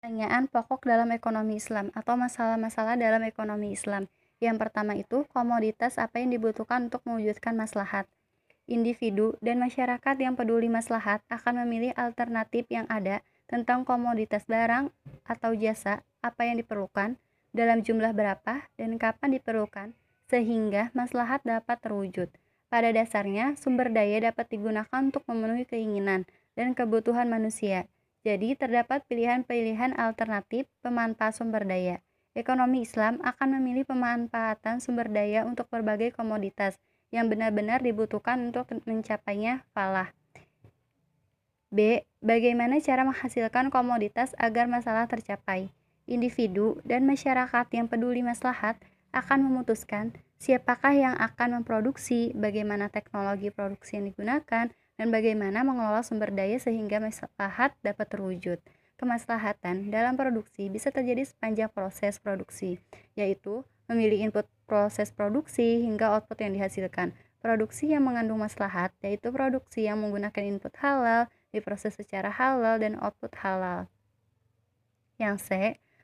Pertanyaan pokok dalam ekonomi Islam atau masalah-masalah dalam ekonomi Islam. Yang pertama itu, komoditas apa yang dibutuhkan untuk mewujudkan maslahat. Individu dan masyarakat yang peduli maslahat akan memilih alternatif yang ada tentang komoditas barang atau jasa apa yang diperlukan, dalam jumlah berapa, dan kapan diperlukan, sehingga maslahat dapat terwujud. Pada dasarnya, sumber daya dapat digunakan untuk memenuhi keinginan dan kebutuhan manusia jadi, terdapat pilihan-pilihan alternatif pemanfaat sumber daya. Ekonomi Islam akan memilih pemanfaatan sumber daya untuk berbagai komoditas yang benar-benar dibutuhkan untuk mencapainya falah. B. Bagaimana cara menghasilkan komoditas agar masalah tercapai? Individu dan masyarakat yang peduli maslahat akan memutuskan siapakah yang akan memproduksi, bagaimana teknologi produksi yang digunakan, dan bagaimana mengelola sumber daya sehingga maslahat dapat terwujud. Kemaslahatan dalam produksi bisa terjadi sepanjang proses produksi, yaitu memilih input proses produksi hingga output yang dihasilkan. Produksi yang mengandung maslahat yaitu produksi yang menggunakan input halal, diproses secara halal, dan output halal. Yang C.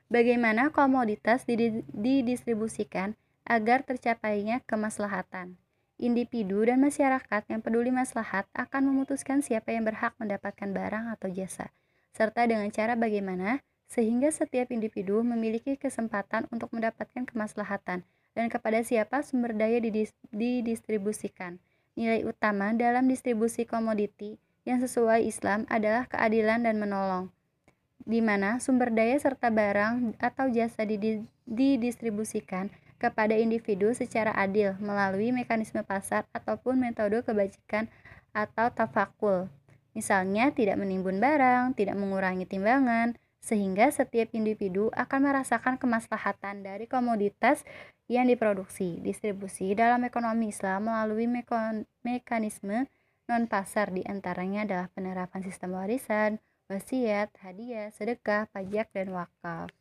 Bagaimana komoditas didistribusikan agar tercapainya kemaslahatan individu dan masyarakat yang peduli maslahat akan memutuskan siapa yang berhak mendapatkan barang atau jasa, serta dengan cara bagaimana sehingga setiap individu memiliki kesempatan untuk mendapatkan kemaslahatan dan kepada siapa sumber daya didistribusikan. Nilai utama dalam distribusi komoditi yang sesuai Islam adalah keadilan dan menolong, di mana sumber daya serta barang atau jasa didistribusikan kepada individu secara adil melalui mekanisme pasar ataupun metode kebajikan atau tafakul. Misalnya, tidak menimbun barang, tidak mengurangi timbangan, sehingga setiap individu akan merasakan kemaslahatan dari komoditas yang diproduksi. Distribusi dalam ekonomi Islam melalui mekanisme non-pasar di antaranya adalah penerapan sistem warisan, wasiat, hadiah, sedekah, pajak, dan wakaf.